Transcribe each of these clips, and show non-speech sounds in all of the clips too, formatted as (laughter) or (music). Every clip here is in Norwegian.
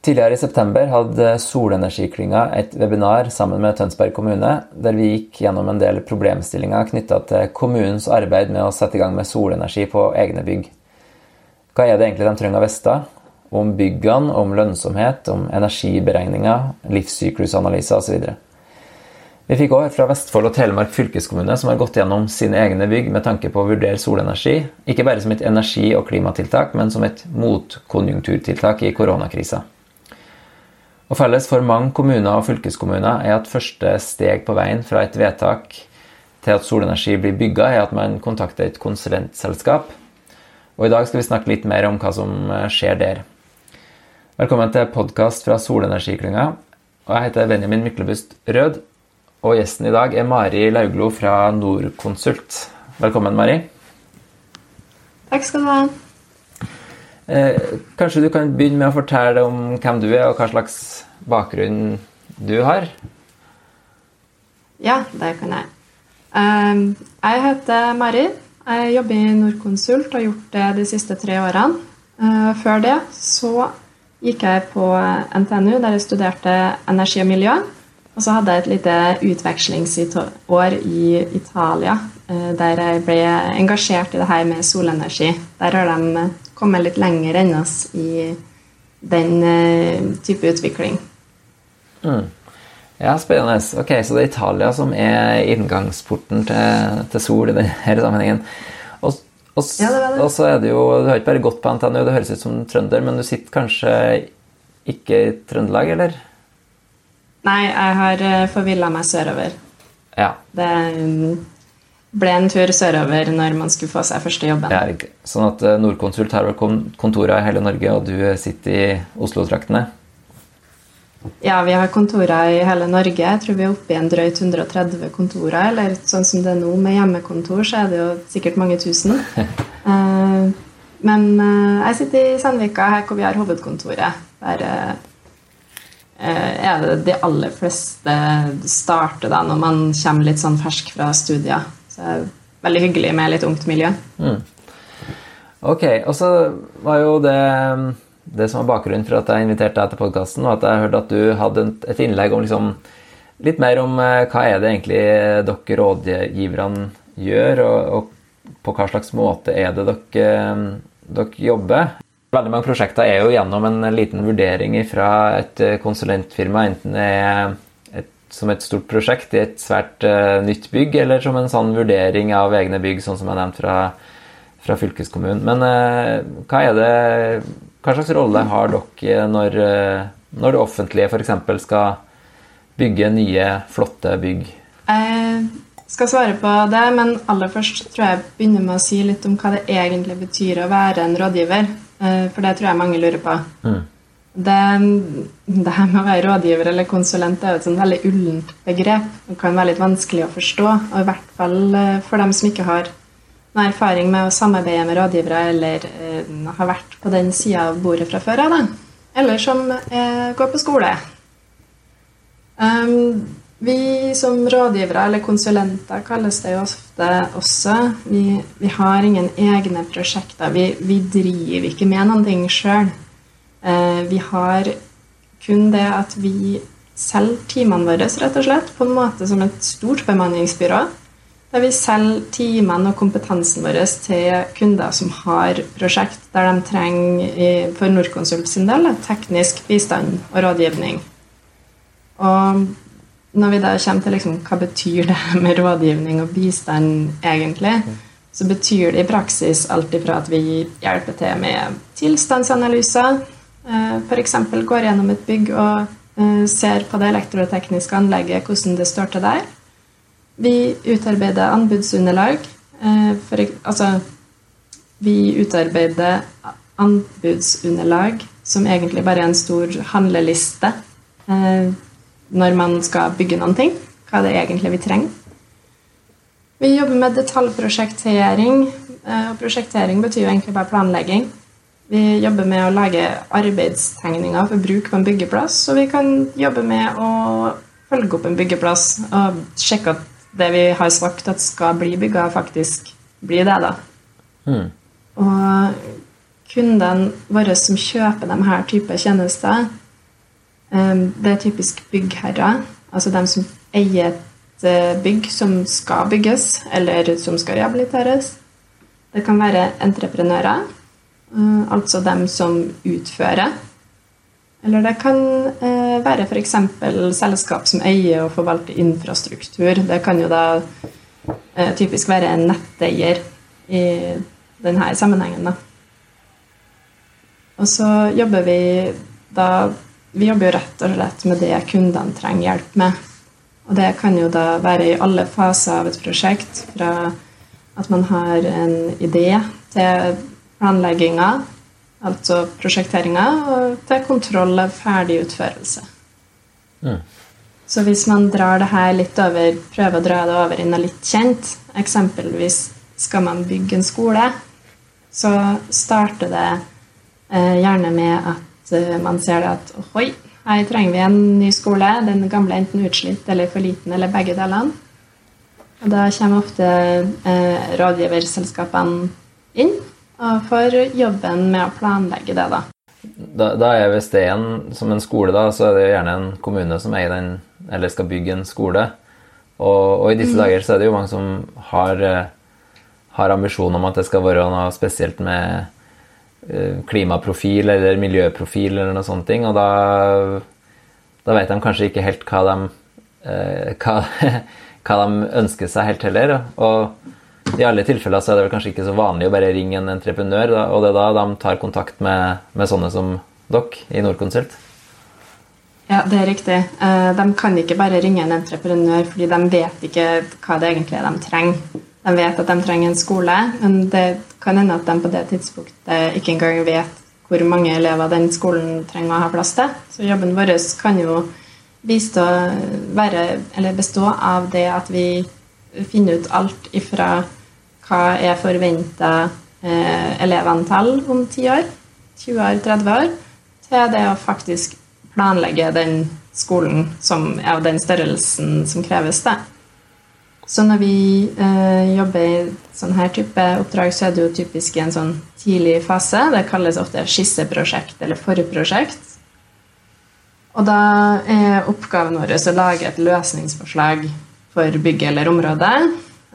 Tidligere i september hadde Solenergiklynga et webinar sammen med Tønsberg kommune, der vi gikk gjennom en del problemstillinger knytta til kommunens arbeid med å sette i gang med solenergi på egne bygg. Hva er det egentlig de trenger å vite? Om byggene, om lønnsomhet, om energiberegninger, livssyklusanalyser osv. Vi fikk òg fra Vestfold og Telemark fylkeskommune, som har gått gjennom sine egne bygg med tanke på å vurdere solenergi, ikke bare som et energi- og klimatiltak, men som et motkonjunkturtiltak i koronakrisa. Og Felles for mange kommuner og fylkeskommuner er at første steg på veien fra et vedtak til at solenergi blir bygga, er at man kontakter et konsulentselskap. Og I dag skal vi snakke litt mer om hva som skjer der. Velkommen til podkast fra Solenergiklynga. Og jeg heter Benjamin Myklebust Rød. Og gjesten i dag er Mari Lauglo fra Norconsult. Velkommen, Mari. Takk skal du ha. Eh, kanskje du kan begynne med å fortelle om hvem du er, og hva slags bakgrunn du har? Ja, det kan jeg. Um, jeg heter Mari. Jeg jobber i Norconsult og har gjort det de siste tre årene. Uh, før det så gikk jeg på NTNU, der jeg studerte energi og miljø. Og så hadde jeg et lite utvekslingsår i Italia, eh, der jeg ble engasjert i det her med solenergi. Der har de kommet litt lenger enn oss i den eh, type utvikling. Mm. Ja, spennende. Ok, Så det er Italia som er inngangsporten til, til sol i denne sammenhengen. Og, og, ja, det det. og, så er det jo Du har ikke bare gått på NTNU, det høres ut som trønder, men du sitter kanskje ikke i Trøndelag, eller? Nei, jeg har eh, forvilla meg sørover. Ja. Det mm, ble en tur sørover når man skulle få seg første jobben. Ja, sånn at eh, Nordkonsult har kontorer i hele Norge, og du sitter i Oslo-traktene? Ja, vi har kontorer i hele Norge. Jeg tror vi er oppe i en drøyt 130 kontorer. Eller sånn som det er nå, med hjemmekontor, så er det jo sikkert mange tusen. (laughs) Eh, men jeg sitter i Sandvika, her hvor vi har hovedkontoret. Der Eh, er det de aller fleste starter da når man kommer litt sånn fersk fra studier. Så veldig hyggelig med litt ungt miljø. Mm. Ok, og så var jo det det som var bakgrunnen for at jeg inviterte deg til podkasten, og at jeg hørte at du hadde et innlegg om liksom, litt mer om eh, hva er det egentlig dere rådgiverne gjør, og, og på hva slags måte er det dere, dere jobber. Veldig mange prosjekter er jo gjennom en liten vurdering fra et konsulentfirma, enten det er som et stort prosjekt i et svært uh, nytt bygg, eller som en sånn vurdering av egne bygg, sånn som jeg nevnte fra, fra fylkeskommunen. Men uh, hva, det, hva slags rolle har dere når, uh, når det offentlige f.eks. skal bygge nye, flotte bygg? Jeg skal svare på det, men aller først tror jeg begynner med å si litt om hva det egentlig betyr å være en rådgiver. For det tror jeg mange lurer på. Mm. Det, det, her med å være rådgiver eller konsulent er et sånn veldig ullent begrep. Det kan være litt vanskelig å forstå, og i hvert fall eh, for dem som ikke har noe erfaring med å samarbeide med rådgivere eller eh, har vært på den sida av bordet fra før av, eller som eh, går på skole. Um, vi som rådgivere, eller konsulenter kalles det jo ofte også, vi, vi har ingen egne prosjekter. Vi, vi driver ikke med noen ting sjøl. Eh, vi har kun det at vi selger timene våre, rett og slett, på en måte som et stort bemanningsbyrå. Der vi selger timene og kompetansen vår til kunder som har prosjekt der de trenger, for Norconsult sin del, teknisk bistand og rådgivning. Og når vi da kommer til liksom, hva betyr det (laughs) med rådgivning og bistand egentlig, så betyr det i praksis alt ifra at vi hjelper til med tilstandsanalyser, eh, f.eks. går gjennom et bygg og eh, ser på det elektrotekniske anlegget, hvordan det står til der. Vi utarbeider anbudsunderlag. Eh, for, altså, vi utarbeider anbudsunderlag som egentlig bare er en stor handleliste når man skal bygge noen ting. Hva det er egentlig vi trenger. Vi jobber med detaljprosjektering. Eh, og prosjektering betyr jo egentlig bare planlegging. Vi jobber med å lage arbeidstegninger for bruk på en byggeplass, og vi kan jobbe med å følge opp en byggeplass og sjekke at det vi har sagt at skal bli bygga, faktisk blir det. da. Mm. Og kundene våre som kjøper de her type tjenester, Det er typisk byggherrer, altså dem som eier et eh, bygg som skal bygges, eller som skal rehabiliteres. Det kan være entreprenører, eh, altså dem som utfører. Eller det kan eh, være f.eks. selskap som eier og forvalter infrastruktur. Det kan jo da typisk være en netteier i denne sammenhengen. Da. Og så jobber vi da Vi jobber jo rett og slett med det kundene trenger hjelp med. Og det kan jo da være i alle faser av et prosjekt. Fra at man har en idé til planlegginga, altså prosjekteringa, og til kontroll av ferdig utførelse. Mm. Så hvis man drar det her litt over, prøver å dra det over i noe litt kjent, eksempelvis skal man bygge en skole, så starter det Eh, gjerne med at eh, man ser at oi, her trenger vi en ny skole. Den gamle er enten utslitt eller for liten, eller begge delene. Og da kommer ofte eh, rådgiverselskapene inn får jobben med å planlegge det, da. Da, da er Hvis det en, som en skole, da, så er det gjerne en kommune som eier den, eller skal bygge en skole. Og, og i disse mm. dager så er det jo mange som har, eh, har ambisjon om at det skal være noe spesielt med Eh, klimaprofil eller miljøprofil eller noe sånt. Og da, da vet de kanskje ikke helt hva de, eh, hva, (laughs) hva de ønsker seg helt heller. Og i alle tilfeller så er det vel kanskje ikke så vanlig å bare ringe en entreprenør, og det er da de tar kontakt med, med sånne som dere i Norconsult. Ja, det er riktig. Eh, de kan ikke bare ringe en entreprenør fordi de vet ikke hva det egentlig er de trenger. De vet at de trenger en skole, men det kan hende at de på det tidspunktet ikke engang vet hvor mange elever den skolen trenger å ha plass til. Så jobben vår kan jo bistå, være, bestå av det at vi finner ut alt ifra hva er forventa eh, elevantall om 10 år, 20 år, 30 år, til det å faktisk planlegge den skolen som er av den størrelsen som kreves. det. Så når vi eh, jobber i sånn her type oppdrag, så er det jo typisk i en sånn tidlig fase. Det kalles ofte skisseprosjekt eller forprosjekt. Og da er oppgaven vår å lage et løsningsforslag for bygget eller området,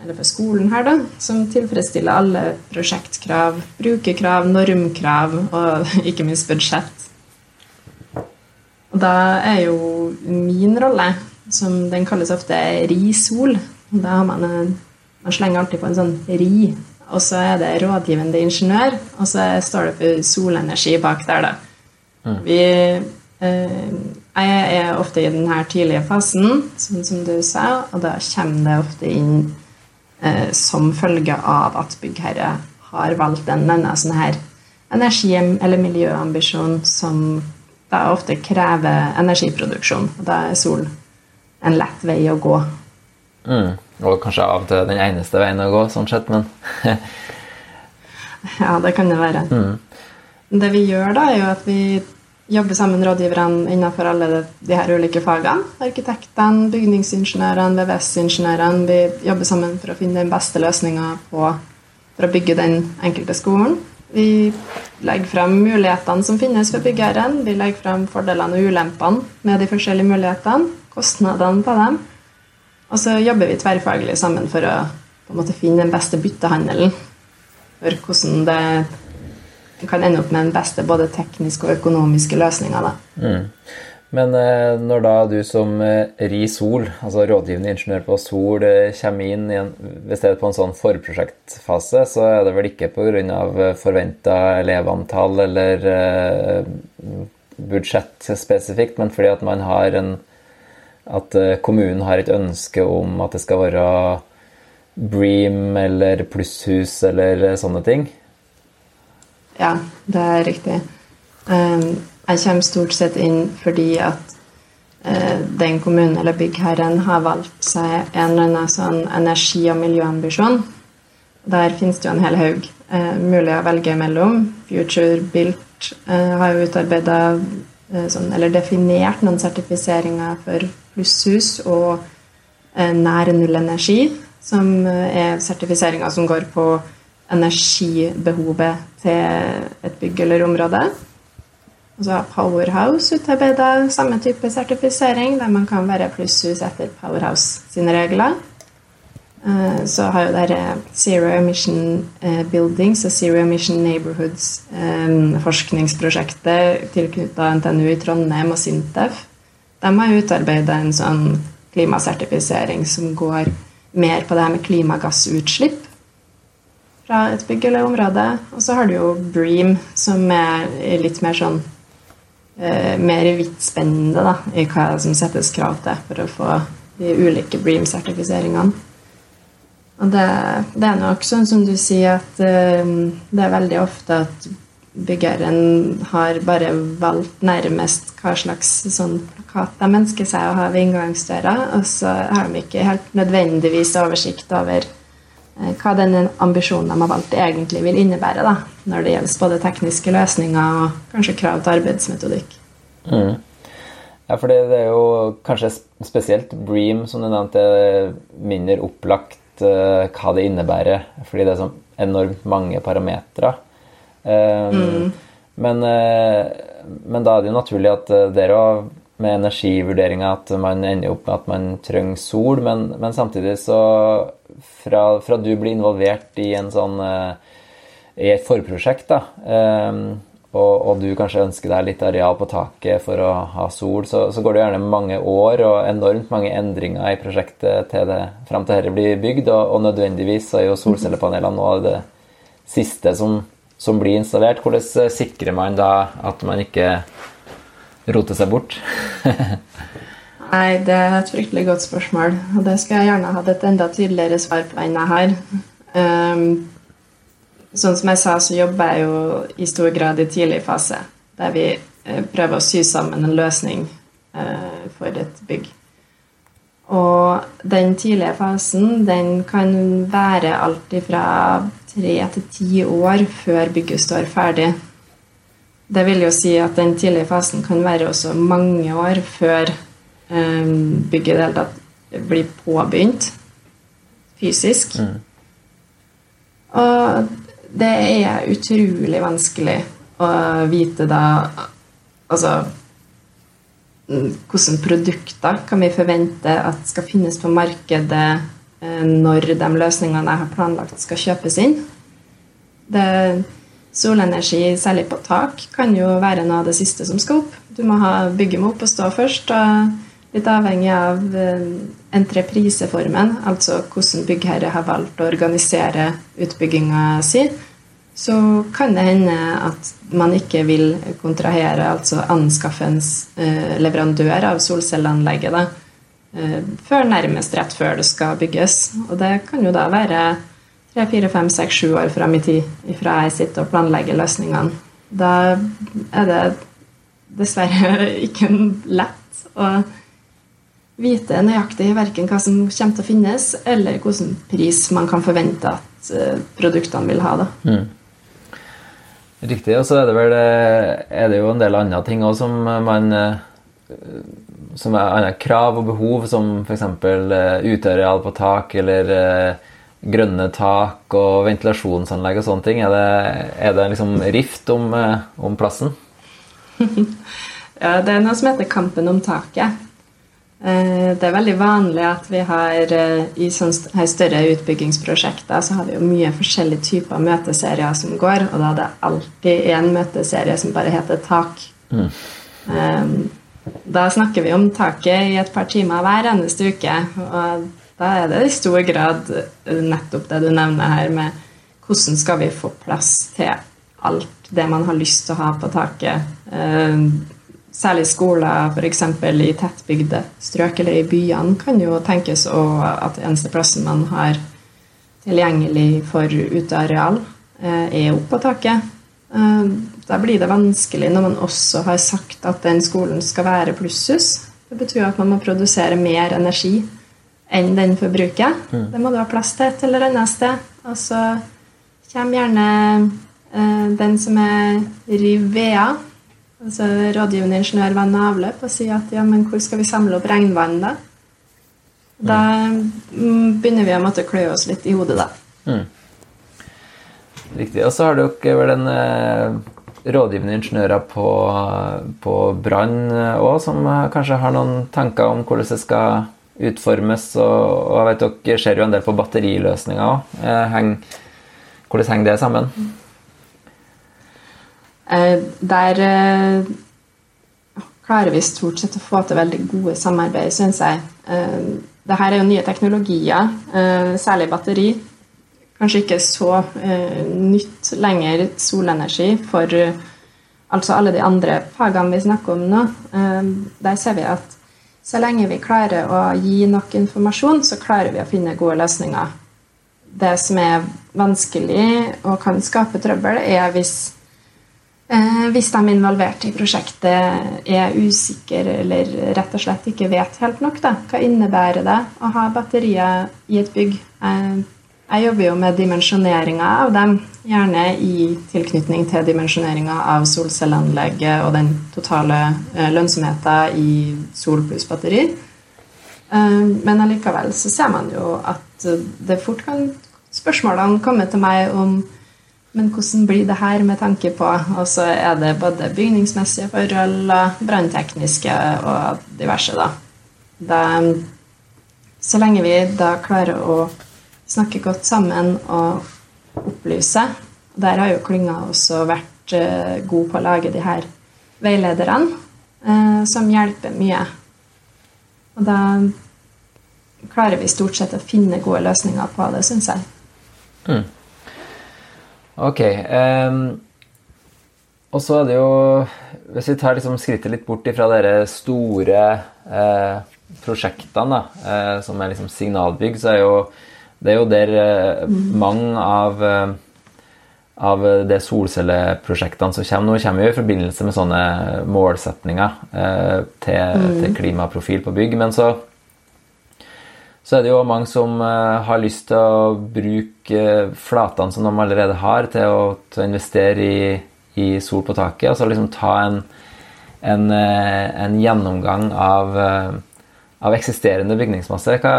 eller for skolen her, da, som tilfredsstiller alle prosjektkrav, brukerkrav, normkrav og (laughs) ikke minst budsjett. Og da er jo min rolle, som den kalles ofte RISOL, da har man en, Man slenger alltid på en sånn ri, og så er det rådgivende ingeniør, og så står det for solenergi bak der, da. Mm. Vi eh, Jeg er ofte i denne tidlige fasen, som, som du sa, og da kommer det ofte inn som følge av at byggherre har valgt en denne sånn her energi- eller miljøambisjon som da ofte krever energiproduksjon. Og da er sol en lett vei å gå. Mm. Og kanskje av og til den eneste veien å gå, sånn sett, men (laughs) Ja, det kan det være. Mm. Det vi gjør, da, er jo at vi jobber sammen rådgiverne innenfor alle de, her ulike fagene. Arkitektene, bygningsingeniørene, VVS-ingeniørene. Vi jobber sammen for å finne den beste løsninga for å bygge den enkelte skolen. Vi legger frem mulighetene som finnes for byggherren. Vi legger frem fordelene og ulempene med de forskjellige mulighetene. Kostnadene på dem. Og så jobber vi tverrfaglig sammen for å måte, finne den beste byttehandelen. For hvordan det kan ende opp med den beste både tekniske og økonomiske løsninga. Mm. Men eh, når da du som eh, RI Sol, altså rådgivende ingeniør på Sol, eh, kommer inn en, hvis det på en sånn forprosjektfase, så er det vel ikke pga. forventa elevantall eller budsjett spesifikt, men fordi at man har en at kommunen har et ønske om at det skal være Bream eller plusshus eller sånne ting? Ja, det er riktig. Ehm, jeg kommer stort sett inn fordi at eh, den kommunen eller byggherren har valgt seg en eller annen sånn energi- og miljøambisjon. Der finnes det jo en hel haug mulig å velge mellom. Future Built har jo utarbeida sånn, eller definert noen sertifiseringer for plusshus og nær null energi, som eh, er sertifiseringer som går på energibehovet til et bygg eller område. Og så har Powerhouse utarbeida samme type sertifisering, der man kan være plusshus etter Powerhouse sine regler. Eh, så har jo dere Zero Emission eh, Buildings og Zero Emission Neighborhoods forskningsprosjektet tilknytta NTNU i Trondheim og Sintef. De har utarbeida en sånn klimasertifisering som går mer på det her med klimagassutslipp fra et bygg eller område. Og så har du jo Bream, som er litt mer sånn eh, mer vidtspennende da, i hva som settes krav til for å få de ulike Bream-sertifiseringene. Og det, det, er nok sånn som du sier, at eh, det er veldig ofte at byggeren har bare valgt nærmest hva slags sånn plakat de ønsker seg å ha ved inngangsdøra, og så har de ikke helt nødvendigvis oversikt over hva den ambisjonen de har valgt, egentlig vil innebære da, når det gjelder både tekniske løsninger og kanskje krav til arbeidsmetodikk. Mm. Ja, for det er jo kanskje spesielt Bream, som du nevnte, mindre opplagt uh, hva det innebærer, fordi det er så enormt mange parametere. Um, mm. men, uh, men, da er det jo naturlig at dere med energivurderinga at man ender opp med at man trenger sol, men, men samtidig så fra, fra, du blir involvert i en sånn uh, i et forprosjekt, da, um, og, og, du kanskje ønsker deg litt areal på taket for å ha sol, så, så, går det gjerne mange år og enormt mange endringer i prosjektet til det, fram til dette blir bygd, og, og nødvendigvis er jo solcellepanelene nå det siste som, som blir installert. Hvordan sikrer man da at man ikke roter seg bort? (laughs) Nei, det er et fryktelig godt spørsmål. Og det skal jeg gjerne hatt et enda tydeligere svar på enn jeg har. Um, sånn som jeg sa, så jobber jeg jo i stor grad i tidlig fase. Der vi uh, prøver å sy sammen en løsning uh, for et bygg. Og den tidlige fasen den kan være alt fra tre til ti år før bygget står ferdig. Det vil jo si at den tidlige fasen kan være også mange år før um, bygget i det hele tatt blir påbegynt fysisk. Mm. Og det er utrolig vanskelig å vite da Altså Hvilke produkter kan vi forvente at skal finnes på markedet eh, når de løsningene jeg har planlagt, skal kjøpes inn? Det Solenergi, særlig på tak, kan jo være noe av det siste som skal opp. Du må ha bygge opp og stå først. og Litt avhengig av eh, entrepriseformen, altså hvordan byggherre har valgt å organisere utbygginga si, så kan det hende at man ikke vil kontrahere, altså anskaffe eh, leverandør av solcelleanlegget eh, før nærmest rett før det skal bygges. Og det kan jo da være tre, fire, fem, seks, sju år fram i tid ifra jeg sitter og planlegger løsningene. Da er det dessverre (laughs) ikke lett å vite nøyaktig verken hva som kommer til å finnes, eller hvilken pris man kan forvente at eh, produktene vil ha. Da. Mm. Riktig. Og så er det vel eh, er det jo en del andre ting òg som man eh, som er andre krav og behov, som f.eks. uteareal på tak eller grønne tak og ventilasjonsanlegg og sånne ting. Er det, er det liksom rift om, eh, om plassen? (laughs) ja, det er noe som heter Kampen om taket. Eh, det er veldig vanlig at vi har eh, i sånne større utbyggingsprosjekter så har vi jo mye forskjellige typer møteserier som går, og da er det alltid én møteserie som bare heter tak. Mm. Da snakker vi om taket i et par timer hver eneste uke. og da er det i stor grad eh, nettopp det du nevner her med hvordan skal vi få plass til alt det man har lyst til å ha på taket. Eh, særlig skoler f.eks. i tettbygde strøk eller i byene kan jo tenkes at eneste plassen man har tilgjengelig for uteareal, eh, er opp på taket. Da blir det vanskelig når man også har sagt at den skolen skal være plusshus. Det betyr at man må produsere mer energi enn den forbruker. Mm. Det må du ha plass til et eller annet sted. Og så kommer gjerne eh, den som er Rivea, altså rådgivende ingeniør vann og avløp, og sier at ja, men hvor skal vi samle opp regnvann, da? Da mm, begynner vi å måtte klø oss litt i hodet, da. Mm. Riktig. Og så har dere vel en eh, rådgivende ingeniører på, på brann òg, som kanskje har noen tanker om hvordan det skal utformes. Og, og jeg vet dere ser jo en del på batteriløsninger òg. Hvordan henger det sammen? Der klarer vi stort sett å få til veldig gode samarbeid, syns jeg. Dette er jo nye teknologier, særlig batteri kanskje ikke så eh, nytt lenger solenergi for altså alle de andre fagene vi snakker om nå. Eh, der ser vi at så lenge vi klarer å gi nok informasjon, så klarer vi å finne gode løsninger. Det som er vanskelig og kan skape trøbbel, er hvis, eh, hvis de involverte i prosjektet er usikre eller rett og slett ikke vet helt nok. Da. Hva innebærer det å ha batterier i et bygg? Eh, jeg jobber jo med dimensjoneringa av dem, gjerne i tilknytning til dimensjoneringa av solcelleanlegget og den totale eh, lønnsomheten i sol pluss batteri. Eh, men allikevel så ser man jo at det fort kan spørsmålene komme til meg om men hvordan blir det her med tanke på Og så er det både bygningsmessige forhold branntekniske og diverse, da. Det, Så lenge vi da klarer å snakke godt sammen og opplyse. Der har jo klynga også vært uh, god på å lage de her veilederne, uh, som hjelper mye. Og da klarer vi stort sett å finne gode løsninger på det, syns jeg. Mm. Ok. Um, og så er det jo Hvis vi tar liksom skrittet litt bort fra de store uh, prosjektene, da, som er liksom signalbygg, så er jo det er jo der eh, mange av, eh, av de solcelleprosjektene som kommer nå, kommer jo i forbindelse med sånne målsetninger eh, til, mm. til, klimaprofil på bygg. Men så, så er det jo mange som har lyst til å bruke flatene som de allerede har, til å, til å investere i, i, sol på taket. Altså liksom ta en, en, en gjennomgang av av eksisterende bygningsmasse. Hva,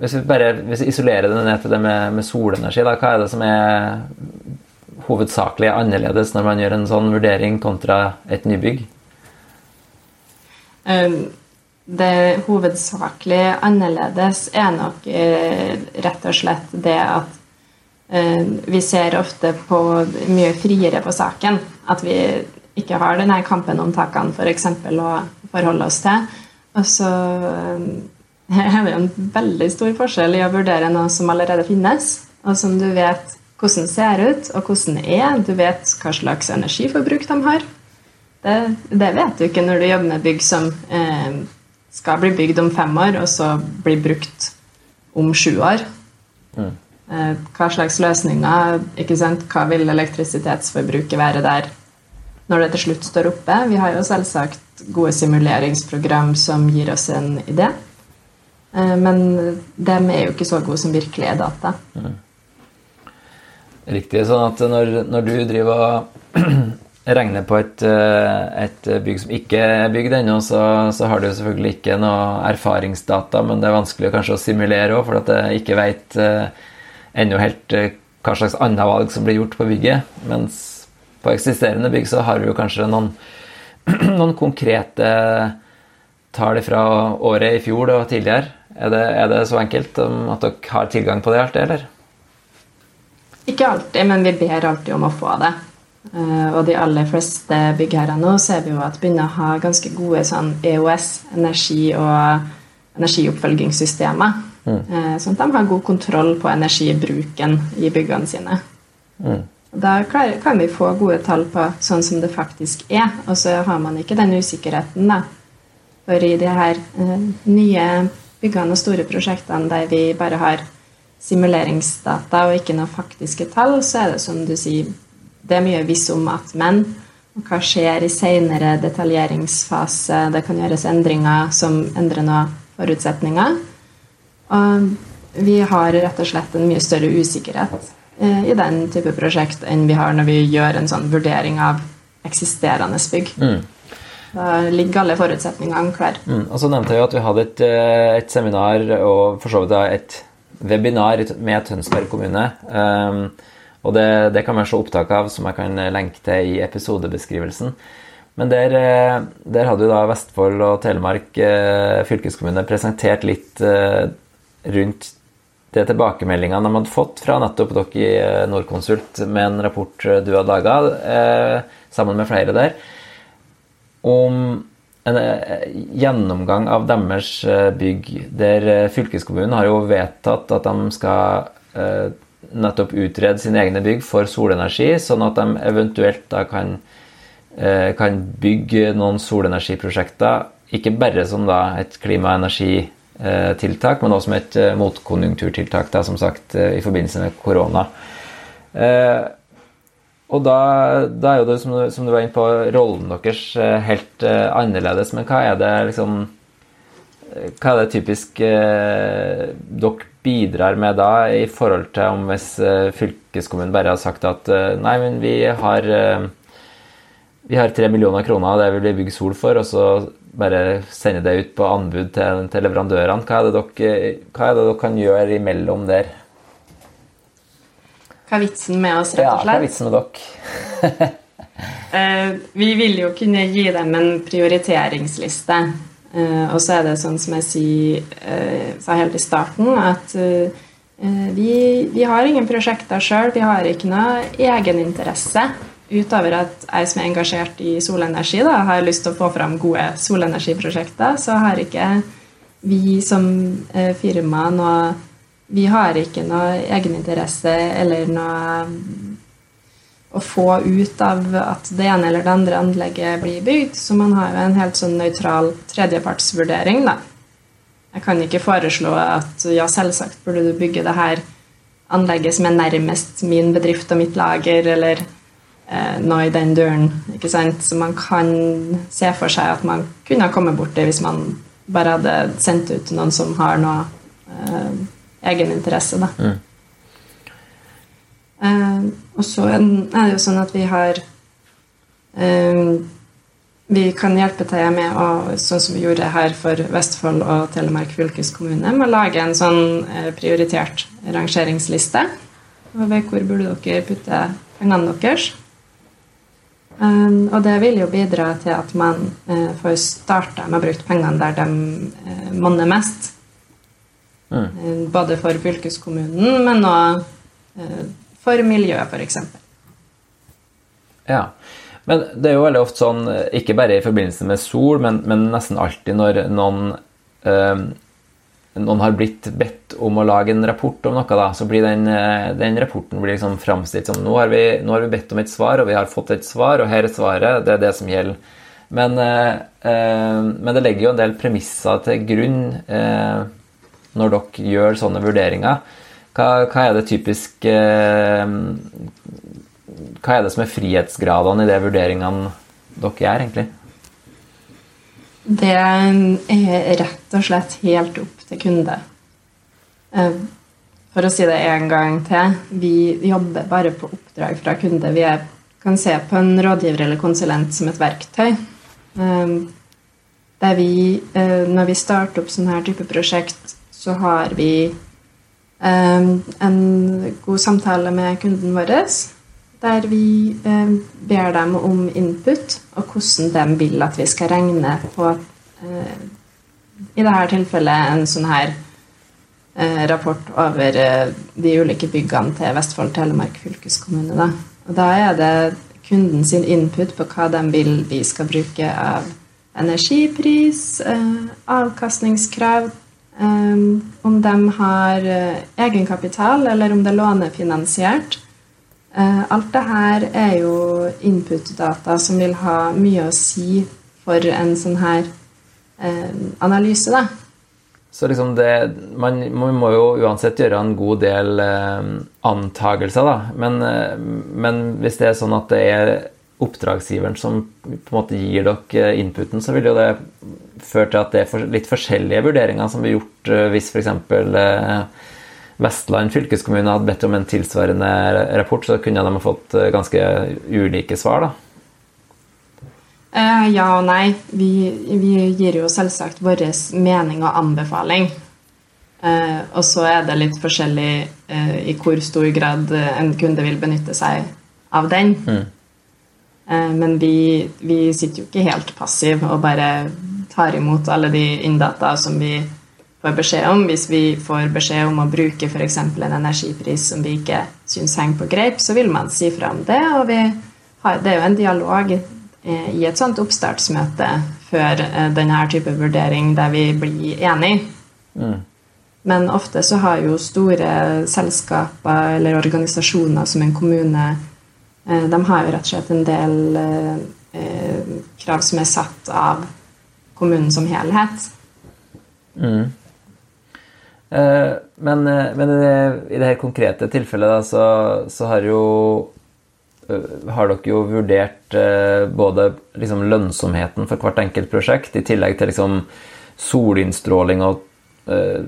hvis, vi bare, hvis vi isolerer det ned til det med, med, solenergi, da, hva er det som er hovedsakelig annerledes når man gjør en sånn vurdering kontra et nybygg? Um, det hovedsakelig annerledes er nok uh, rett og slett det at uh, vi ser ofte på mye friere på saken. At vi ikke har denne kampen om takene f.eks. For å forholde oss til. Og så (laughs) her er det jo en veldig stor forskjell i å vurdere noe som allerede finnes, og som du vet hvordan ser ut, og hvordan det er. Du vet hva slags energiforbruk de har. Det, det vet du ikke når du jobber med bygg som eh, skal bli bygd om fem år, og så bli brukt om sju år. Mm. Eh, hva slags løsninger ikke sant? Hva vil elektrisitetsforbruket være der når det til slutt står oppe? Vi har jo selvsagt gode simuleringsprogram som gir oss en idé. Eh, men dem er jo ikke så gode som virkelige data. Mm. Riktig. sånn at når, når du driver og (clears throat) regner på et, eh, et, bygg som ikke er bygd ennå, så, så, har du selvfølgelig ikke noe erfaringsdata, men det er vanskelig kanskje å simulere òg, for at jeg ikke veit uh, ennå helt hva slags annet valg som blir gjort på bygget. Mens på eksisterende bygg så har vi jo kanskje noen (clears throat) noen konkrete tall fra året i fjor og tidligere? Er det, er det, så enkelt at dere har tilgang på det alltid, eller? Ikke alltid, men vi ber alltid om å få det. Eh, og de aller fleste byggherrer nå ser vi jo at begynner å ha ganske gode sånn EOS, energi- og energioppfølgingssystemer. Mm. Eh, sånn at de har god kontroll på energibruken i byggene sine. Mm. Da kan vi få gode tall på sånn som det faktisk er, og så har man ikke den usikkerheten, da. For i de her eh, nye byggene og store prosjektene der vi bare har simuleringsdata og ikke noen faktiske tall, så er det som du sier, det er mye visst om at men. Og hva skjer i senere detaljeringsfase? Det kan gjøres endringer som endrer noen forutsetninger. Og vi har rett og slett en mye større usikkerhet i den type prosjekt enn vi har når vi gjør en sånn vurdering av eksisterende bygg. Mm. Da ligger alle forutsetningene klare. Mm. Og så nevnte jeg jo at vi hadde et, eh, et, seminar og for så vidt et webinar med Tønsberg kommune. Um, Og det, det kan man se opptak av, som jeg kan lenke til i episodebeskrivelsen. Men der, eh, der hadde jo da Vestfold og Telemark eh, fylkeskommune presentert litt eh, rundt de tilbakemeldingene de hadde fått fra nettopp dere i eh, Norconsult med en rapport du hadde laga, eh, sammen med flere der, om en eh, gjennomgang av deres eh, bygg. Der fylkeskommunen har jo vedtatt at de skal eh, nettopp utrede sine egne bygg for solenergi, sånn at de eventuelt da kan Eh, kan bygge noen solenergiprosjekter, ikke bare som da et klima- og energitiltak, men også som et eh, motkonjunkturtiltak, da, som sagt, eh, i forbindelse med korona. Og da, da, er jo det, som du, som du, var inne på, rollen deres helt annerledes. Men hva er det liksom Hva er det typisk dere bidrar med da, i forhold til om hvis fylkeskommunen bare har sagt at nei, men vi har vi har tre millioner kroner, det vil vi bygge sol for, og så bare sende det ut på anbud til, til leverandørene. Hva er, dere, hva er, det dere, kan gjøre imellom der? Hva er vitsen med oss, rett og slett? Ja, hva er vitsen med dere? uh, (laughs) vi vil jo kunne gi dem en prioriteringsliste. Uh, og så er det sånn som jeg sier, uh, sa helt i starten, at vi, vi, har ingen prosjekter sjøl. Vi har ikke noe egeninteresse utover at jeg som er engasjert i solenergi, da, har lyst til å få fram gode solenergiprosjekter, så har ikke vi som eh, firma noe Vi har ikke noe egeninteresse eller noe å få ut av at det ene eller det andre anlegget blir bygd. Så man har jo en helt sånn nøytral tredjepartsvurdering, da. Jeg kan ikke foreslå at ja, selvsagt burde du bygge det her anlegget som er nærmest min bedrift og mitt lager, eller noe i den døren. ikke sant? Så man kan se for seg at man kunne ha kommet borti hvis man bare hadde sendt ut noen som har noe eh, egeninteresse. da. Mm. Eh, og så er det jo sånn at vi har eh, Vi kan hjelpe til med å, sånn som vi gjorde her for Vestfold og Telemark fylkeskommune, med å lage en sånn eh, prioritert rangeringsliste over hvor burde dere putte pengene deres. Um, og det vil jo bidra til at man uh, får starta med å bruke pengene der de uh, monner mest. Mm. Uh, både for fylkeskommunen, men òg for miljøet, f.eks. Ja. Men det er jo veldig ofte sånn, ikke bare i forbindelse med sol, men, men nesten alltid når noen noen har blitt bedt om å lage en rapport om noe, da, så blir den, eh, den rapporten blir liksom framstilt som nå har, vi, nå har, vi, bedt om et svar, og vi har fått et svar, og her er svaret. Det er det som gjelder. Men, eh, eh, men det legger jo en del premisser til grunn eh, når dere gjør sånne vurderinger. Hva, hva er det typisk eh, Hva er det som er frihetsgradene i de vurderingene dere gjør, egentlig? Det er rett og slett helt opp til kunde. Eh, for å si det en gang til, vi jobber bare på oppdrag fra kunde. Vi er, kan se på en rådgiver eller konsulent som et verktøy. Eh, der vi, eh, når vi starter opp sånn her type prosjekt, så har vi en god samtale med kunden vår der vi eh, ber dem om input, og hvordan de vil at vi skal regne på eh, I dette tilfellet en sånn her eh, rapport over eh, de ulike byggene til Vestfold Telemark fylkeskommune. Da. Og da er det kunden sin input på hva de vil vi skal bruke av energipris, eh, avkastningskrav, eh, om de har egenkapital, eller om det er lånefinansiert. Eh, alt det her er jo input-data som vil ha mye å si for en sånn her eh, analyse, da. Så liksom det man, man, må jo uansett gjøre en god del eh, antagelser, da. Men, men, hvis det er sånn at det er oppdragsgiveren som på en måte gir dere inputen, så vil jo det føre til at det er litt forskjellige vurderinger som blir gjort hvis f.eks. Eh, Vestland fylkeskommune hadde bedt om en tilsvarende rapport, så kunne de ha fått eh, ganske ulike svar, da? Eh, ja og nei. Vi, vi, gir jo selvsagt vår mening og anbefaling. Eh, og så er det litt forskjellig i hvor stor grad en kunde vil benytte seg av den. Mm. Men vi, vi, sitter jo ikke helt passiv og bare tar imot alle de inndata som vi får beskjed om. Hvis vi får beskjed om å bruke f.eks. en energipris som vi ikke syns henger på greip, så vil man si fra om det. Og har, det er jo en dialog eh, i et sånt oppstartsmøte før eh, denne type vurdering der vi blir enige. Mm. Men ofte så har jo store selskaper eller organisasjoner som en kommune eh, De har jo rett og slett en del krav som er satt av kommunen som helhet. Mm. Eh, men, eh, men, i det her konkrete tilfellet da, så, så, har jo eh, har dere jo vurdert både liksom lønnsomheten for hvert enkelt prosjekt, i tillegg til liksom solinnstråling og uh,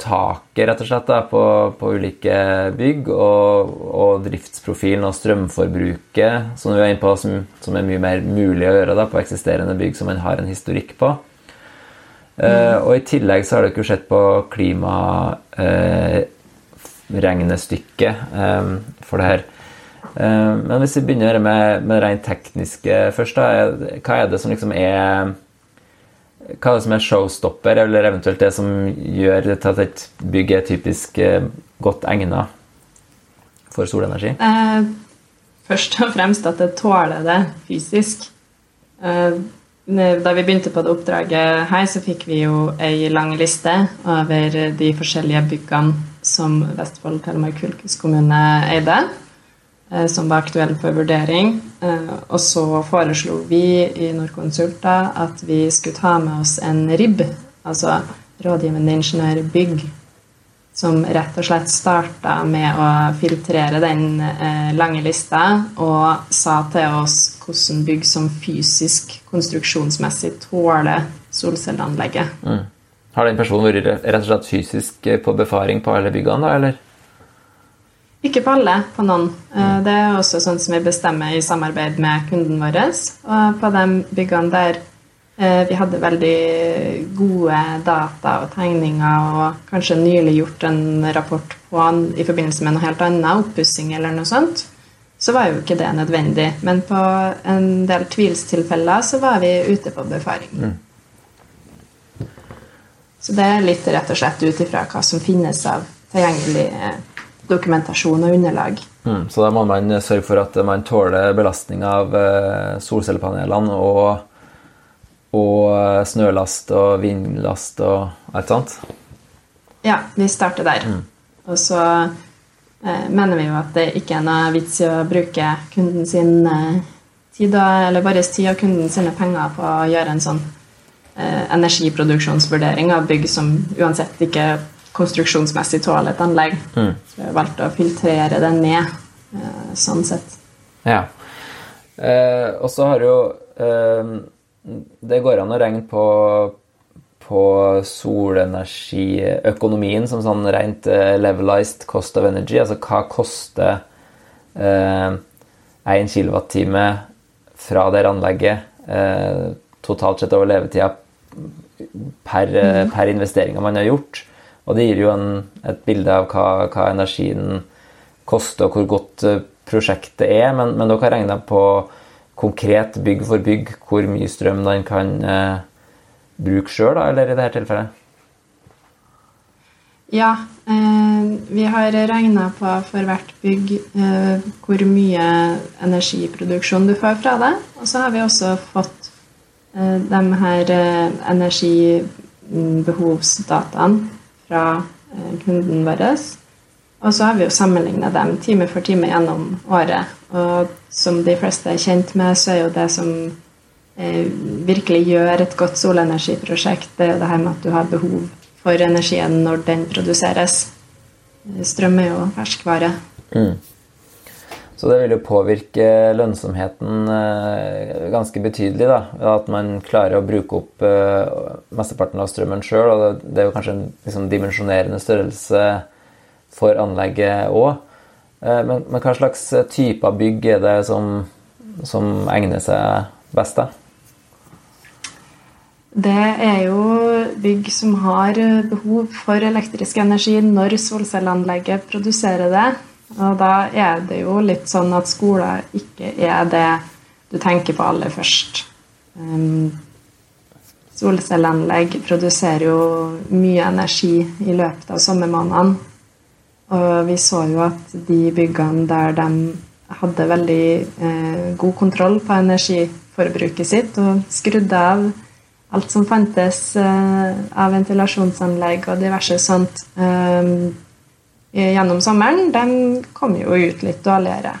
taket, rett og slett, da, på, på, ulike bygg, og, og, driftsprofilen og strømforbruket, som du er inne på, som, som, er mye mer mulig å gjøre da, på eksisterende bygg som man har en historikk på. Uh, og i tillegg så har dere sett på klimaregnestykket uh, um, for det her. Uh, men hvis vi begynner med, det rent tekniske først, da, hva er det som liksom er hva er det som er showstopper, eller eventuelt det som gjør at et bygg er typisk godt egnet for solenergi? først og fremst at det tåler det fysisk. Da vi begynte på det oppdraget her, så fikk vi jo ei lang liste over de forskjellige byggene som Vestfold Telemark fylkeskommune eide, eh, som var aktuelle for vurdering. Eh, og så foreslo vi i Norconsult at vi skulle ta med oss en RIB, altså rådgivende ingeniør bygg, som rett og slett starta med å filtrere den eh, lange lista og sa til oss hvordan bygg som fysisk, konstruksjonsmessig tåler solcelleanlegget. Mm. Har den personen vært rett og slett fysisk på befaring på alle byggene, da, eller? Ikke på alle, på noen. Eh, mm. Det er også sånn som vi bestemmer i samarbeid med kunden vår. Og på de byggene der Eh, vi hadde veldig gode data og tegninger og kanskje nylig gjort en rapport på i forbindelse med noe helt annet, oppussing eller noe sånt. Så var jo ikke det nødvendig. Men på en del tvilstilfeller så var vi ute på befaring. Mm. Så det er litt rett og slett ut ifra hva som finnes av tilgjengelig eh, dokumentasjon og underlag. Mm, så da må man sørge for at man tåler belastning av eh, solcellepanelene og og eh, snølast og vindlast og alt sånt? Ja, vi starter der. Mm. Og så eh, mener vi jo at det ikke er noe vits i å bruke kunden sin eh, tid, eller vår tid og kunden sine penger på å gjøre en sånn eh, energiproduksjonsvurdering av bygg som uansett ikke konstruksjonsmessig tåler et anlegg. Mm. Så vi har valgt å filtrere det ned eh, sånn sett. Ja. Eh, og så har jo det går an å regne på, på solenergiøkonomien som sånn rent uh, levelized cost of energy. Altså hva koster én uh, kilowattime fra det anlegget eh, totalt sett over levetida per, mm. per investeringa man har gjort. Og det gir jo en, et bilde av hva, hva, energien koster, og hvor godt prosjektet er. Men, men dere har regna på konkret bygg for bygg hvor mye strøm den kan eh, bruke sjøl, eller i dette tilfellet? Ja, eh, vi har regna på for hvert bygg eh, hvor mye energiproduksjon du får fra det. Og så har vi også fått eh, de her eh, energibehovsdataene fra eh, kunden vår. Og så har vi jo sammenligna dem time for time gjennom året. Og som de fleste er kjent med, så er jo det som virkelig gjør et godt solenergiprosjekt, det er jo det her med at du har behov for energien når den produseres. Strøm er jo ferskvare. Mm. Så det vil jo påvirke lønnsomheten eh, ganske betydelig. da, At man klarer å bruke opp eh, mesteparten av strømmen sjøl. Og det, er jo kanskje en liksom, dimensjonerende størrelse for anlegget òg. Eh, men, men, hva slags eh, type av bygg er det som, som egner seg best? da? Det er jo bygg som har behov for elektrisk energi når solcelleanlegget produserer det. Og da er det jo litt sånn at skoler ikke er det du tenker på aller først. Solcelleanlegg produserer jo mye energi i løpet av sommermånedene. Og vi så jo at de byggene der de hadde veldig eh, god kontroll på energiforbruket sitt og skrudde av alt som fantes eh, av ventilasjonsanlegg og diverse sånt eh, gjennom sommeren, de kom jo ut litt dårligere.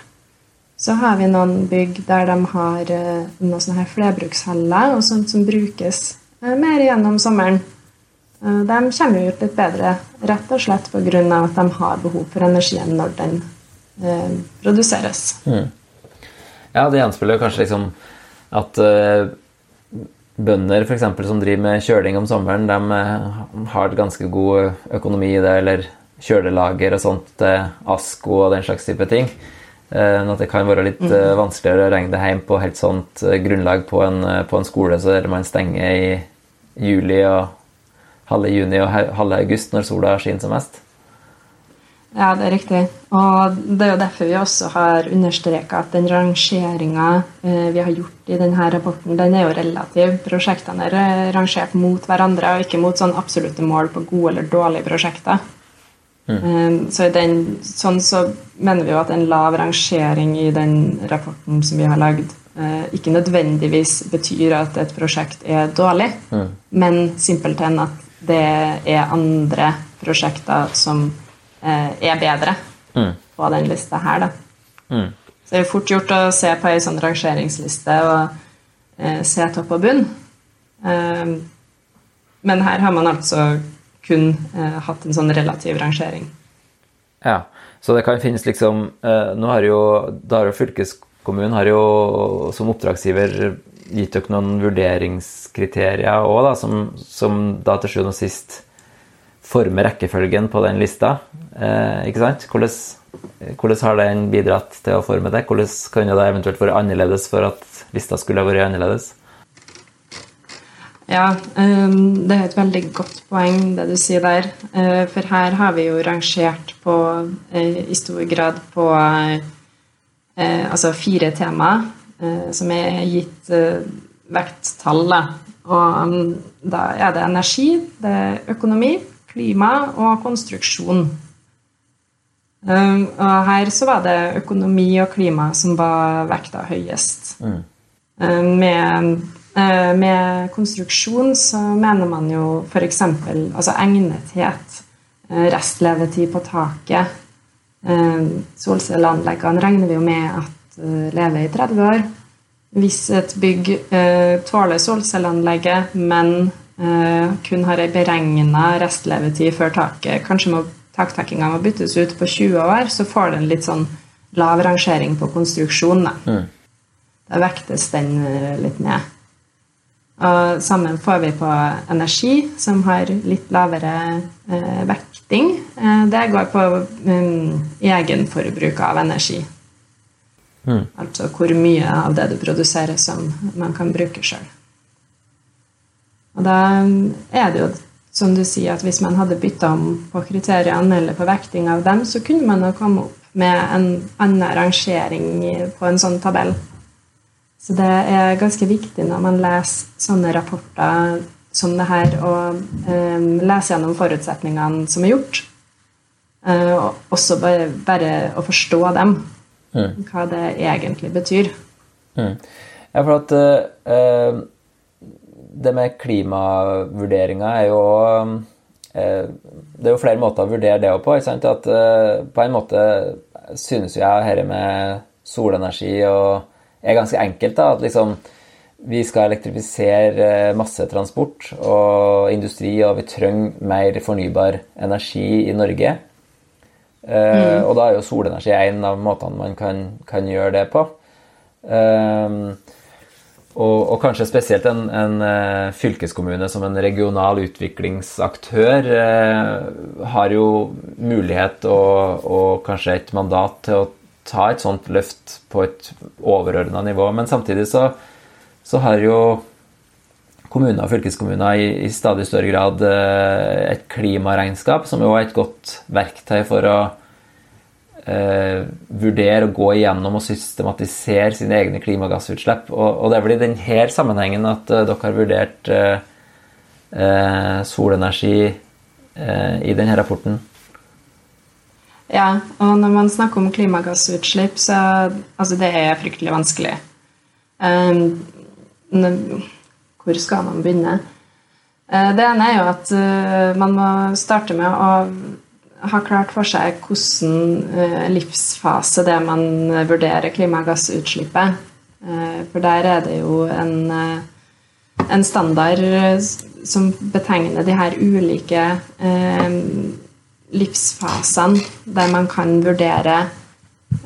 Så har vi noen bygg der de har eh, noen sånne her flerbrukshaller og sånt som brukes mer gjennom sommeren. De kommer ut litt bedre, rett og slett pga. at de har behov for energien når den eh, produseres. Mm. Ja, det gjenspeiler kanskje liksom at eh, bønder for eksempel, som driver med kjøling om sommeren, de eh, har ganske god økonomi i det, eller kjølelager og sånt til ASKO og den slags type ting. Men at det kan være litt mm. vanskeligere å regne det hjem på helt sånt grunnlag på en, på en skole så der man stenger i juli og halve juni og halve august når sola skinner som mest. Ja, det er riktig. Og det er jo derfor vi også har understreka at den rangeringa eh, vi har gjort i denne rapporten, den er jo relativ. Prosjektene er rangert mot hverandre og ikke mot sånn absolutte mål på gode eller dårlige prosjekter. Mm. Eh, så den, sånn så mener vi jo at en lav rangering i den rapporten som vi har lagd, eh, ikke nødvendigvis betyr at et prosjekt er dårlig, mm. men simpelthen at det er andre prosjekter som Eh, er bedre mm. på den lista her. Mm. Så det er fort gjort å se på ei sånn rangeringsliste og eh, se topp og bunn. Eh, men her har man altså kun eh, hatt en sånn relativ rangering. Ja, så det kan finnes liksom eh, Nå har jo Dara fylkeskommunen har jo som oppdragsgiver gitt dere noen vurderingskriterier òg, som, som da til sjuende og sist forme rekkefølgen på den lista. Eh, ikke sant? Hvordan, hvordan, har den bidratt til å forme det? Hvordan kan det eventuelt være annerledes for at lista skulle ha vært annerledes? Ja, um, det er et veldig godt poeng, det du sier der. Uh, for her har vi jo rangert på uh, i stor grad på uh, altså fire temaer som er gitt vekttall. Og um, da er det energi, det er økonomi, klima og konstruksjon. Um, og her så var det økonomi og klima som var vekta høyest. Mm. Um, med, uh, med, konstruksjon så mener man jo f.eks. altså egnethet, uh, restlevetid på taket. Um, solcelleanleggene regner vi jo med at uh, lever i 30 år. Hvis et bygg tåler solcelleanlegget, men Eh, kun har ei beregna restlevetid før taket. Kanskje må taktekkinga må byttes ut på 20 år, så får den litt sånn lav rangering på konstruksjon. Da, mm. da vektes den eh, litt ned. Og sammen får vi på energi, som har litt lavere eh, vekting. Eh, det går på um, egenforbruk av energi. Mm. Altså hvor mye av det du produserer, som man kan bruke sjøl. Og da er det jo som du sier, at hvis man hadde bytta om på kriteriene eller på vekting av dem, så kunne man ha kommet opp med en annen rangering på en sånn tabell. Så det er ganske viktig når man leser sånne rapporter som det her, og eh, lese gjennom forutsetningene som er gjort. Eh, og også bare, bare, å forstå dem. Mm. Hva det egentlig betyr. Mm. Ja, for at uh, det med klimavurderinga er jo eh, Det er jo flere måter å vurdere det på. At eh, På en måte synes jo jeg dette med solenergi og er ganske enkelt. da, at liksom vi skal elektrifisere masse transport og industri, og vi trenger mer fornybar energi i Norge. Mm. Og da er jo solenergi en av måtene man kan, kan gjøre det på. Uh, og, og, kanskje spesielt en, en uh, fylkeskommune som en regional utviklingsaktør eh, har jo mulighet og, og, kanskje et mandat til å ta et sånt løft på et overordna nivå. Men samtidig så, så, har jo kommuner og fylkeskommuner i, i stadig større grad eh, et klimaregnskap, som jo er et godt verktøy for å eh, vurdere og gå igjennom og systematisere sine egne klimagassutslipp. Og, og det er vel i denne sammenhengen at eh, dere har vurdert eh, eh, solenergi i denne rapporten. Ja, og når man snakker om klimagassutslipp, så altså det er fryktelig vanskelig. Um, hvor skal man begynne? Uh, det ene er jo at uh, man må starte med å ha klart for seg hvordan uh, livsfase det er man vurderer klimagassutslippet. For der er det jo en, en standard som betegner de her ulike livsfasene der man kan vurdere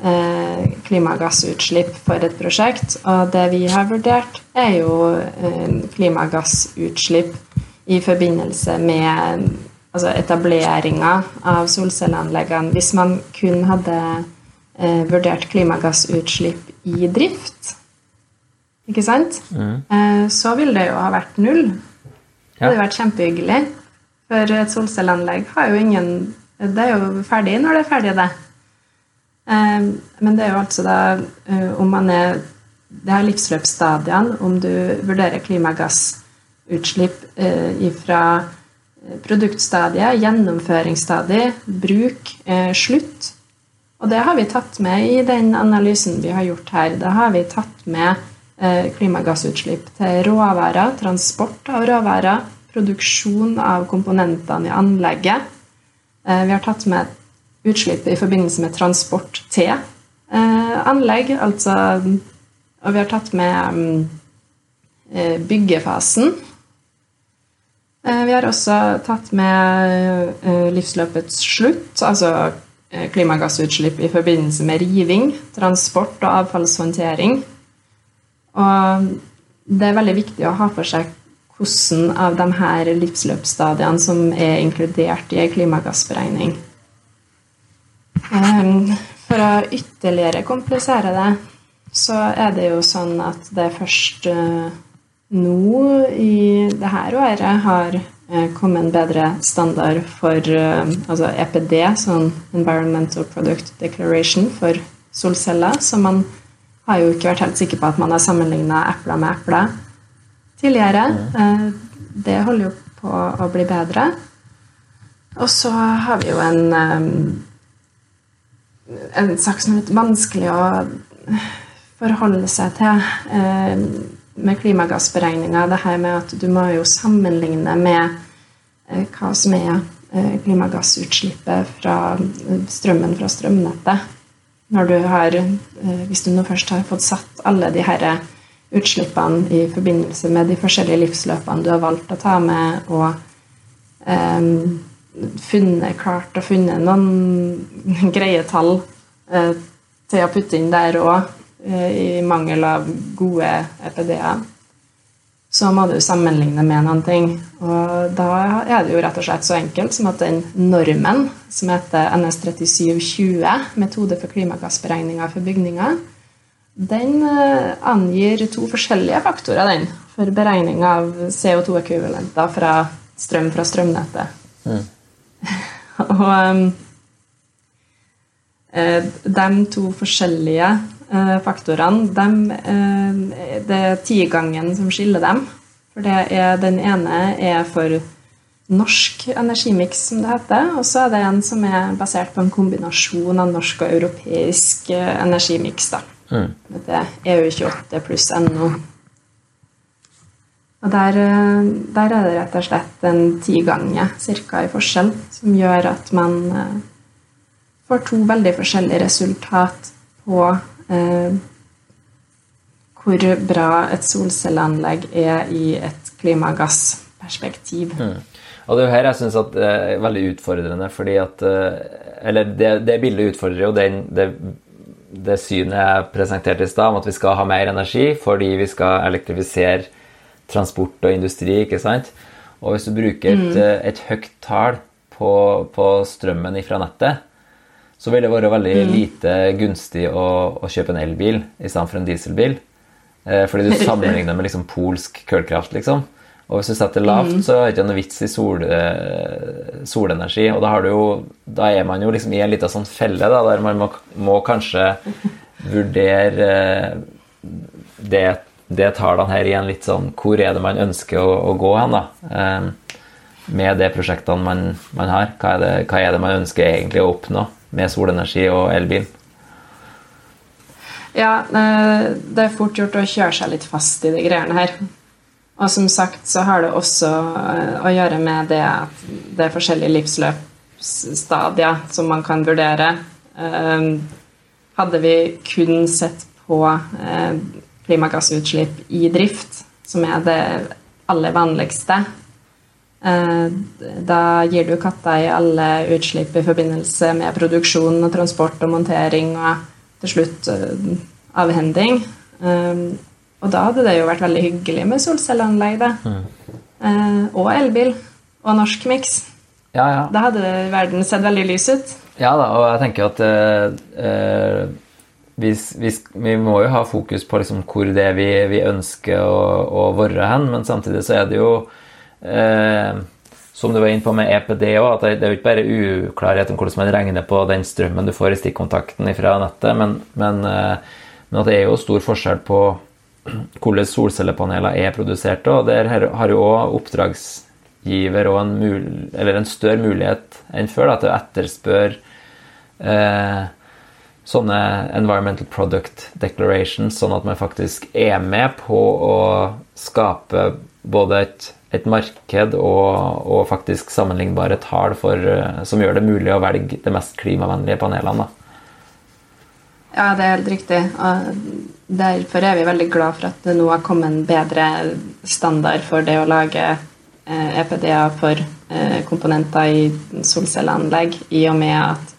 eh, klimagassutslipp for et prosjekt. Og det vi har vurdert, er jo eh, klimagassutslipp i forbindelse med altså etableringa av solcelleanleggene. Hvis man kun hadde eh, vurdert klimagassutslipp i drift, ikke sant, mm. Eh, så ville det jo ha vært null. Det hadde vært kjempehyggelig. For et solcelleanlegg har jo ingen Det er jo ferdig når det er ferdig, det. Eh, men det er jo altså da eh, om man er Det er livsløpsstadiene, om du vurderer klimagassutslipp eh, fra eh, produktstadiet, gjennomføringsstadiet, bruk, slutt. Og det har vi tatt med i den analysen vi har gjort her. Da har vi tatt med klimagassutslipp til råvarer, transport av råvarer, produksjon av komponentene i anlegget. Vi har tatt med utslipp i forbindelse med transport til eh, anlegg. Altså Og vi har tatt med mm, eh, byggefasen. Eh, vi har også tatt med livsløpets slutt, altså klimagassutslipp i forbindelse med riving, transport og avfallshåndtering. Og det er veldig viktig å ha for seg hvordan av de her livsløpsstadiene som er inkludert i en klimagassberegning. For å ytterligere komplisere det, så er det jo sånn at det først eh, nå i dette året har eh, kommet en bedre standard for eh, altså EPD, sånn Environmental Product Declaration, for solceller. Så man har jo ikke vært helt sikker på at man har sammenligna epler med epler tidligere. Det holder jo på å bli bedre. Og så har vi jo en en sak som er litt vanskelig å forholde seg til eh, med klimagassberegninger. Det her med at du må jo sammenligne med eh, hva som er eh, klimagassutslippet fra strømmen fra strømnettet. Når du har, hvis du nå først har fått satt alle de her utslippene i forbindelse med de forskjellige livsløpene du har valgt å ta med, og funnet, klart å funnet noen (laughs) greie tall uh, til å putte inn der òg, eh, i mangel av gode EPD-er, så må du sammenligne med noen ting. Og da er det jo rett og slett så enkelt som at den normen som heter NS3720, metode for klimagassberegninger for bygninger, den eh, angir to forskjellige faktorer den, for beregning av CO2-ekvivalenter fra strøm fra strømnettet. Mm. (laughs) og eh, de to forskjellige faktorene, de, uh, det er tigangen som skiller dem. For det er, den ene er for norsk energimiks, som det heter. Og så er det en som er basert på en kombinasjon av norsk og europeisk energimiks. Mm. Det er EU28 pluss NO. Og der, eh, der, er det rett og slett en tigange cirka i forskjell, som gjør at man eh, får to veldig forskjellige resultat på eh, hvor bra et solcelleanlegg er i et klimagassperspektiv. Mm. Og det er jo her jeg syns det er veldig utfordrende, fordi at eh, Eller det, det bildet utfordrer jo den, det, det synet jeg presenterte i stad, om at vi skal ha mer energi fordi vi skal elektrifisere transport og industri, ikke sant? Og hvis du bruker et, mm. Eh, et høyt tall på, på, strømmen ifra nettet, så vil det være veldig mm. lite gunstig å, å kjøpe en elbil i stedet for en dieselbil. Eh, fordi du (laughs) sammenligner med liksom polsk kullkraft, liksom. Og hvis du setter lavt, så er det ikke noe vits i sol, eh, solenergi. Og da, jo, da, er man jo liksom i en liten sånn felle da, der man må, må kanskje vurdere eh, det, det tallene her igjen litt sånn Hvor er det man ønsker å, å gå hen, da? Eh, med de prosjektene man, man har. Hva er, det, hva er, det, man ønsker egentlig å oppnå med solenergi og elbil? Ja, eh, det er fort gjort å kjøre seg litt fast i de greiene her. Og som sagt så har det også eh, å gjøre med det at det er forskjellige livsløpsstadier som man kan vurdere. Eh, hadde vi kun sett på klimagassutslipp i drift, som er det aller vanligste, da gir du katta i alle utslipp i forbindelse med produksjon og transport og montering og til slutt avhending. Og da hadde det jo vært veldig hyggelig med solcelleanlegg. Mm. Eh, og elbil. Og norsk miks. Ja, ja. Da hadde verden sett veldig lys ut. Ja da, og jeg tenker at eh, eh vi, vi, vi, må jo ha fokus på liksom hvor det er vi, vi ønsker å, å være hen, men samtidig så er det jo eh, som du var inne på med EPD òg, at det, er jo ikke bare uklarhet om hvordan man regner på den strømmen du får i stikkontakten fra nettet, men, men, eh, men at det er jo stor forskjell på (clears throat) hvordan solcellepaneler er produsert. Og der har jo òg oppdragsgiver og en, mul en, større mulighet enn før da, til å etterspørre eh, sånne environmental product declarations, sånn at man faktisk er med på å skape både et, et marked og, og, faktisk sammenlignbare tall eh, som gjør det mulig å velge de mest klimavennlige panelene. Da. Ja, det er helt riktig. Og derfor er vi veldig glad for at det nå har kommet en bedre standard for det å lage eh, EPD-er for eh, komponenter i solcelleanlegg, i og med at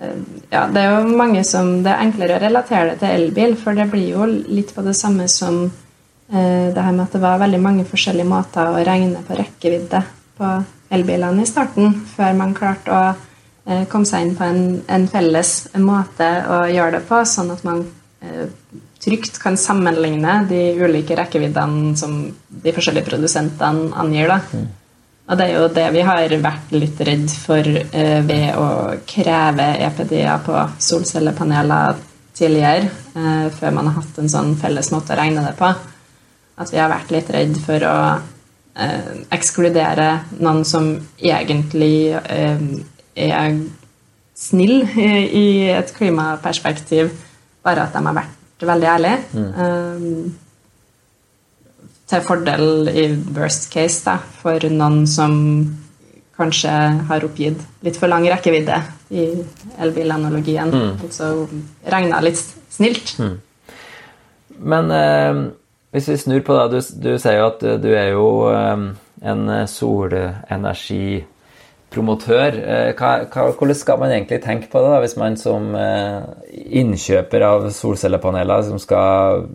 eh, ja, det er jo mange som Det er enklere å relatere det til elbil, for det blir jo litt på det samme som det her med at det var veldig mange forskjellige måter å regne på rekkevidde på elbilene i starten, før man klarte å Eh, komme seg inn på en, en, felles måte å gjøre det på, sånn at man eh, trygt kan sammenligne de ulike rekkeviddene som de forskjellige produsentene angir. Da. Mm. Og det er jo det vi har vært litt redd for eh, ved å kreve EPD-er på solcellepaneler tidligere, eh, før man har hatt en sånn felles måte å regne det på. At vi har vært litt redd for å eh, ekskludere noen som egentlig eh, er snill i et klimaperspektiv, bare at de har vært veldig ærlige. Mm. Eh, til fordel i worst case da, for noen som kanskje har oppgitt litt for lang rekkevidde i elbilanalogien. Mm. Altså regna litt snilt. Mm. Men eh, hvis vi snur på det, du, du sier jo at du er jo eh, en solenergipromotør. Eh, hva, hvordan skal man egentlig tenke på det da, hvis man som eh, innkjøper av solcellepaneler som skal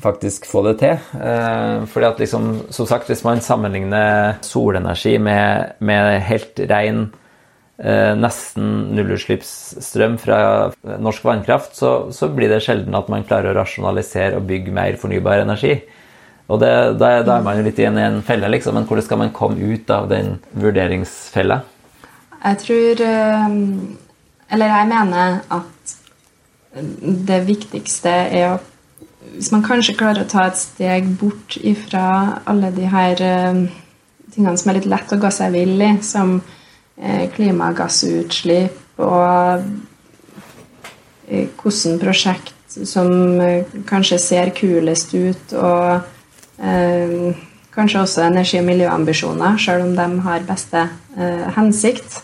faktisk få det til? Eh, fordi at liksom, som sagt, Hvis man sammenligner solenergi med, med helt ren nesten nullutslippsstrøm fra norsk vannkraft, så, så, blir det sjelden at man klarer å rasjonalisere og bygge mer fornybar energi. Og det, da, er man jo litt igjen i en, felle, liksom. Men hvordan skal man komme ut av den vurderingsfella? Jeg tror eh, Eller jeg mener at det viktigste er å Hvis man kanskje klarer å ta et steg bort ifra alle de her eh, tingene som er litt lett å gå seg vill i, som eh, klimagassutslipp og hvordan prosjekt som kanskje ser kulest ut, og Eh, kanskje også energi- og miljøambisjoner, selv om de har beste eh, hensikt.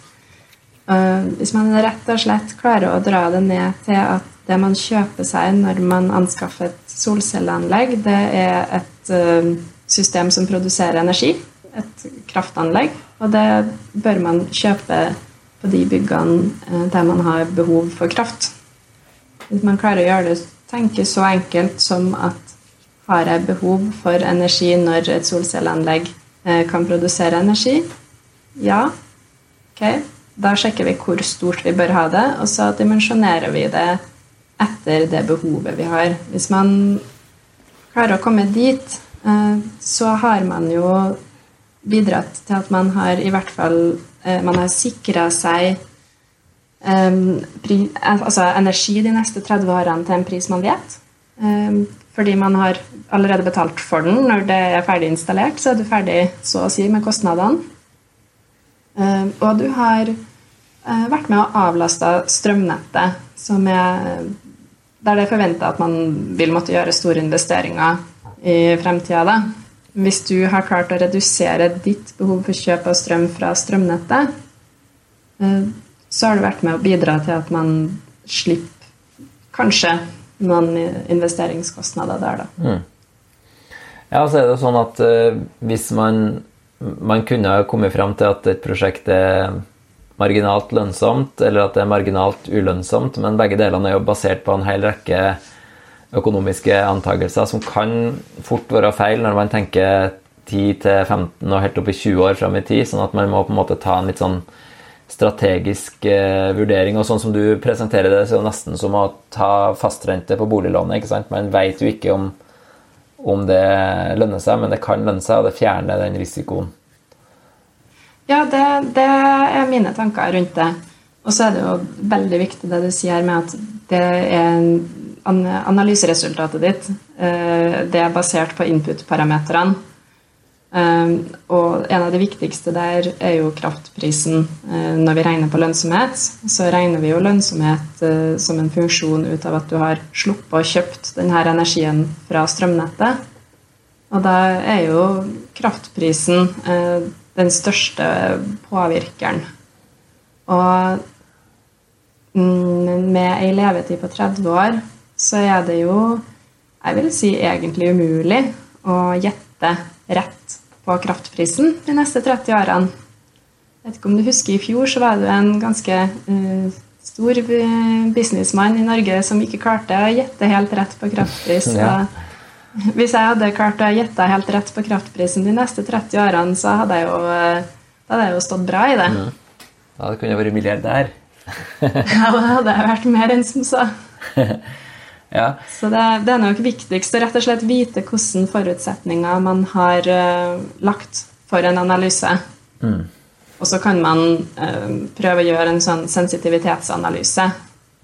Eh, hvis man rett og slett klarer å dra det ned til at det man kjøper seg når man anskaffer et solcelleanlegg, det er et system som produserer energi, et kraftanlegg, og det bør man kjøpe på de byggene der man har behov for kraft. Hvis man klarer å gjøre det tenke så enkelt som at har jeg behov for energi når et solcelleanlegg eh, kan produsere energi? Ja. Ok, da sjekker vi hvor stort vi bør ha det, og så dimensjonerer vi det etter det behovet vi har. Hvis man klarer å komme dit eh, så har man jo bidratt til at man har i hvert fall eh, Man har sikra seg altså energi de neste 30 årene til en pris man vet. Fordi man har allerede betalt for den. Når det er ferdig installert, så er du ferdig så å si med kostnadene. Og du har vært med å avlaste strømnettet, som er der det er forventa at man vil måtte gjøre store investeringer i fremtida. Hvis du har klart å redusere ditt behov for kjøp av strøm fra strømnettet, eh, så har du vært med å bidra til at man slipper kanskje noen investeringskostnader der, da. Mm. Ja, så er det sånn at uh, hvis man, man kunne kommet fram til at et prosjekt er marginalt lønnsomt, eller at det er marginalt ulønnsomt, men begge delene er jo basert på en hel rekke økonomiske antakelser som kan fort være feil når man tenker 10-15 og helt opp i 20 år fram i tid, sånn at man må på en måte ta en litt sånn strategisk eh, vurdering. Og sånn som du presenterer det, så er det nesten som å ta fastrente på boliglånet. ikke sant? Man vet jo ikke om, om det lønner seg, men det kan lønne seg, og det fjerner den risikoen. Ja, det, det, er mine tanker rundt det. Og så er det jo veldig viktig det du sier med at det er analyseresultatet ditt. Eh, det er basert på input-parameterne. Eh, og en av de viktigste der er jo kraftprisen. Eh, når vi regner på lønnsomhet, så regner vi jo lønnsomhet som en funksjon ut av at du har sluppet og kjøpt denne energien fra strømnettet. Og da er jo kraftprisen den største påvirkeren. Og mm, med ei levetid på 30 år, så er det jo jeg vil si egentlig umulig å gjette rett på kraftprisen de neste 30 årene. Jeg vet ikke om du husker I fjor så var det en ganske uh, stor businessmann i Norge som ikke klarte å gjette helt rett på kraftpris. (laughs) Ja. Hvis jeg hadde klart å gjette helt rett på kraftprisen de neste 30 årene, så hadde jeg jo, hadde jeg jo stått bra i det. Mm. Da kunne jeg vært milliardær. (laughs) ja, da hadde jeg vært mer enn som så. (laughs) ja. Så det, det, er nok viktigst å rett og slett vite hvilke forutsetninger man har uh, lagt for en analyse. Mm. Og så kan man uh, prøve å gjøre en sånn sensitivitetsanalyse.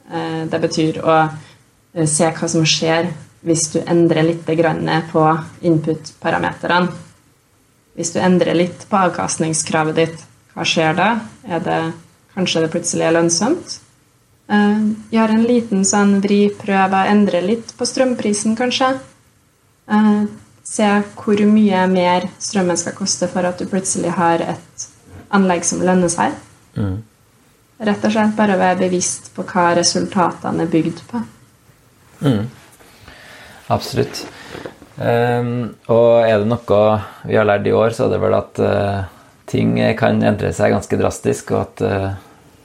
Uh, det betyr å se hva som skjer hvis du endrer litt på input-parameterne. Hvis du endrer litt på avkastningskravet ditt, hva skjer da? Er det kanskje det plutselig er lønnsomt? Uh, gjør en liten sånn vri, prøv å endre litt på strømprisen, kanskje. Uh, se hvor mye mer strømmen skal koste for at du plutselig har et anlegg som lønner seg. Mm. Rett og slett bare være bevisst på hva resultatene er bygd på. Mm. Absolutt. Um, og er det noe vi har lært i år, så er det vel at uh, ting kan endre seg ganske drastisk, og at uh,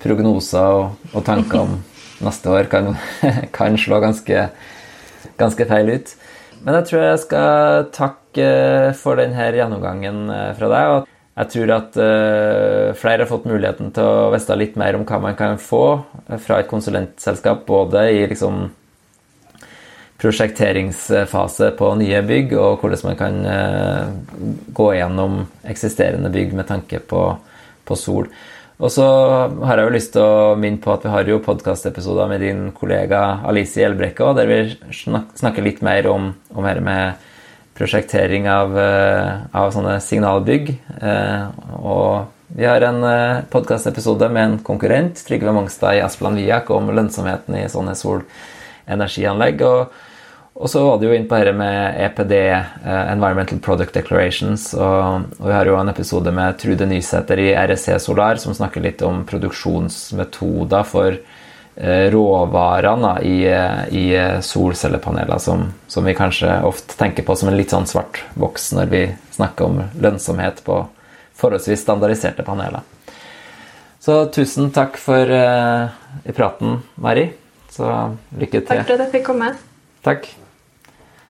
prognoser og, og, tanker om neste år kan, (laughs) kan slå ganske, ganske, feil ut. Men jeg tror jeg skal takke for denne gjennomgangen eh, fra deg. og jeg tror at uh, flere har fått muligheten til å vite litt mer om hva man kan få fra et konsulentselskap, både i liksom prosjekteringsfase på nye bygg, og hvordan man kan eh, gå gjennom eksisterende bygg med tanke på, på sol. Og så har jeg jo lyst til å minne på at vi har jo podkastepisoder med din kollega Alice Hjelbrekke der vi snakker litt mer om, om her med prosjektering av, eh, av sånne signalbygg. Eh, og vi har en podkastepisode med en konkurrent, Trygve Mongstad i Asplan Viak, om lønnsomheten i sånne solenergianlegg. og og så var det jo inn på dette med EPD, eh, Environmental Product Declarations. Og, og, vi har jo en episode med Trude Nysæter i RSC Solar som snakker litt om produksjonsmetoder for eh, råvarene i, eh, i solcellepaneler, som, som, vi kanskje ofte tenker på som en litt sånn svart boks når vi snakker om lønnsomhet på forholdsvis standardiserte paneler. Så tusen takk for uh, i praten, Mari. Så lykke til. Takk for at jeg fikk komme. Takk.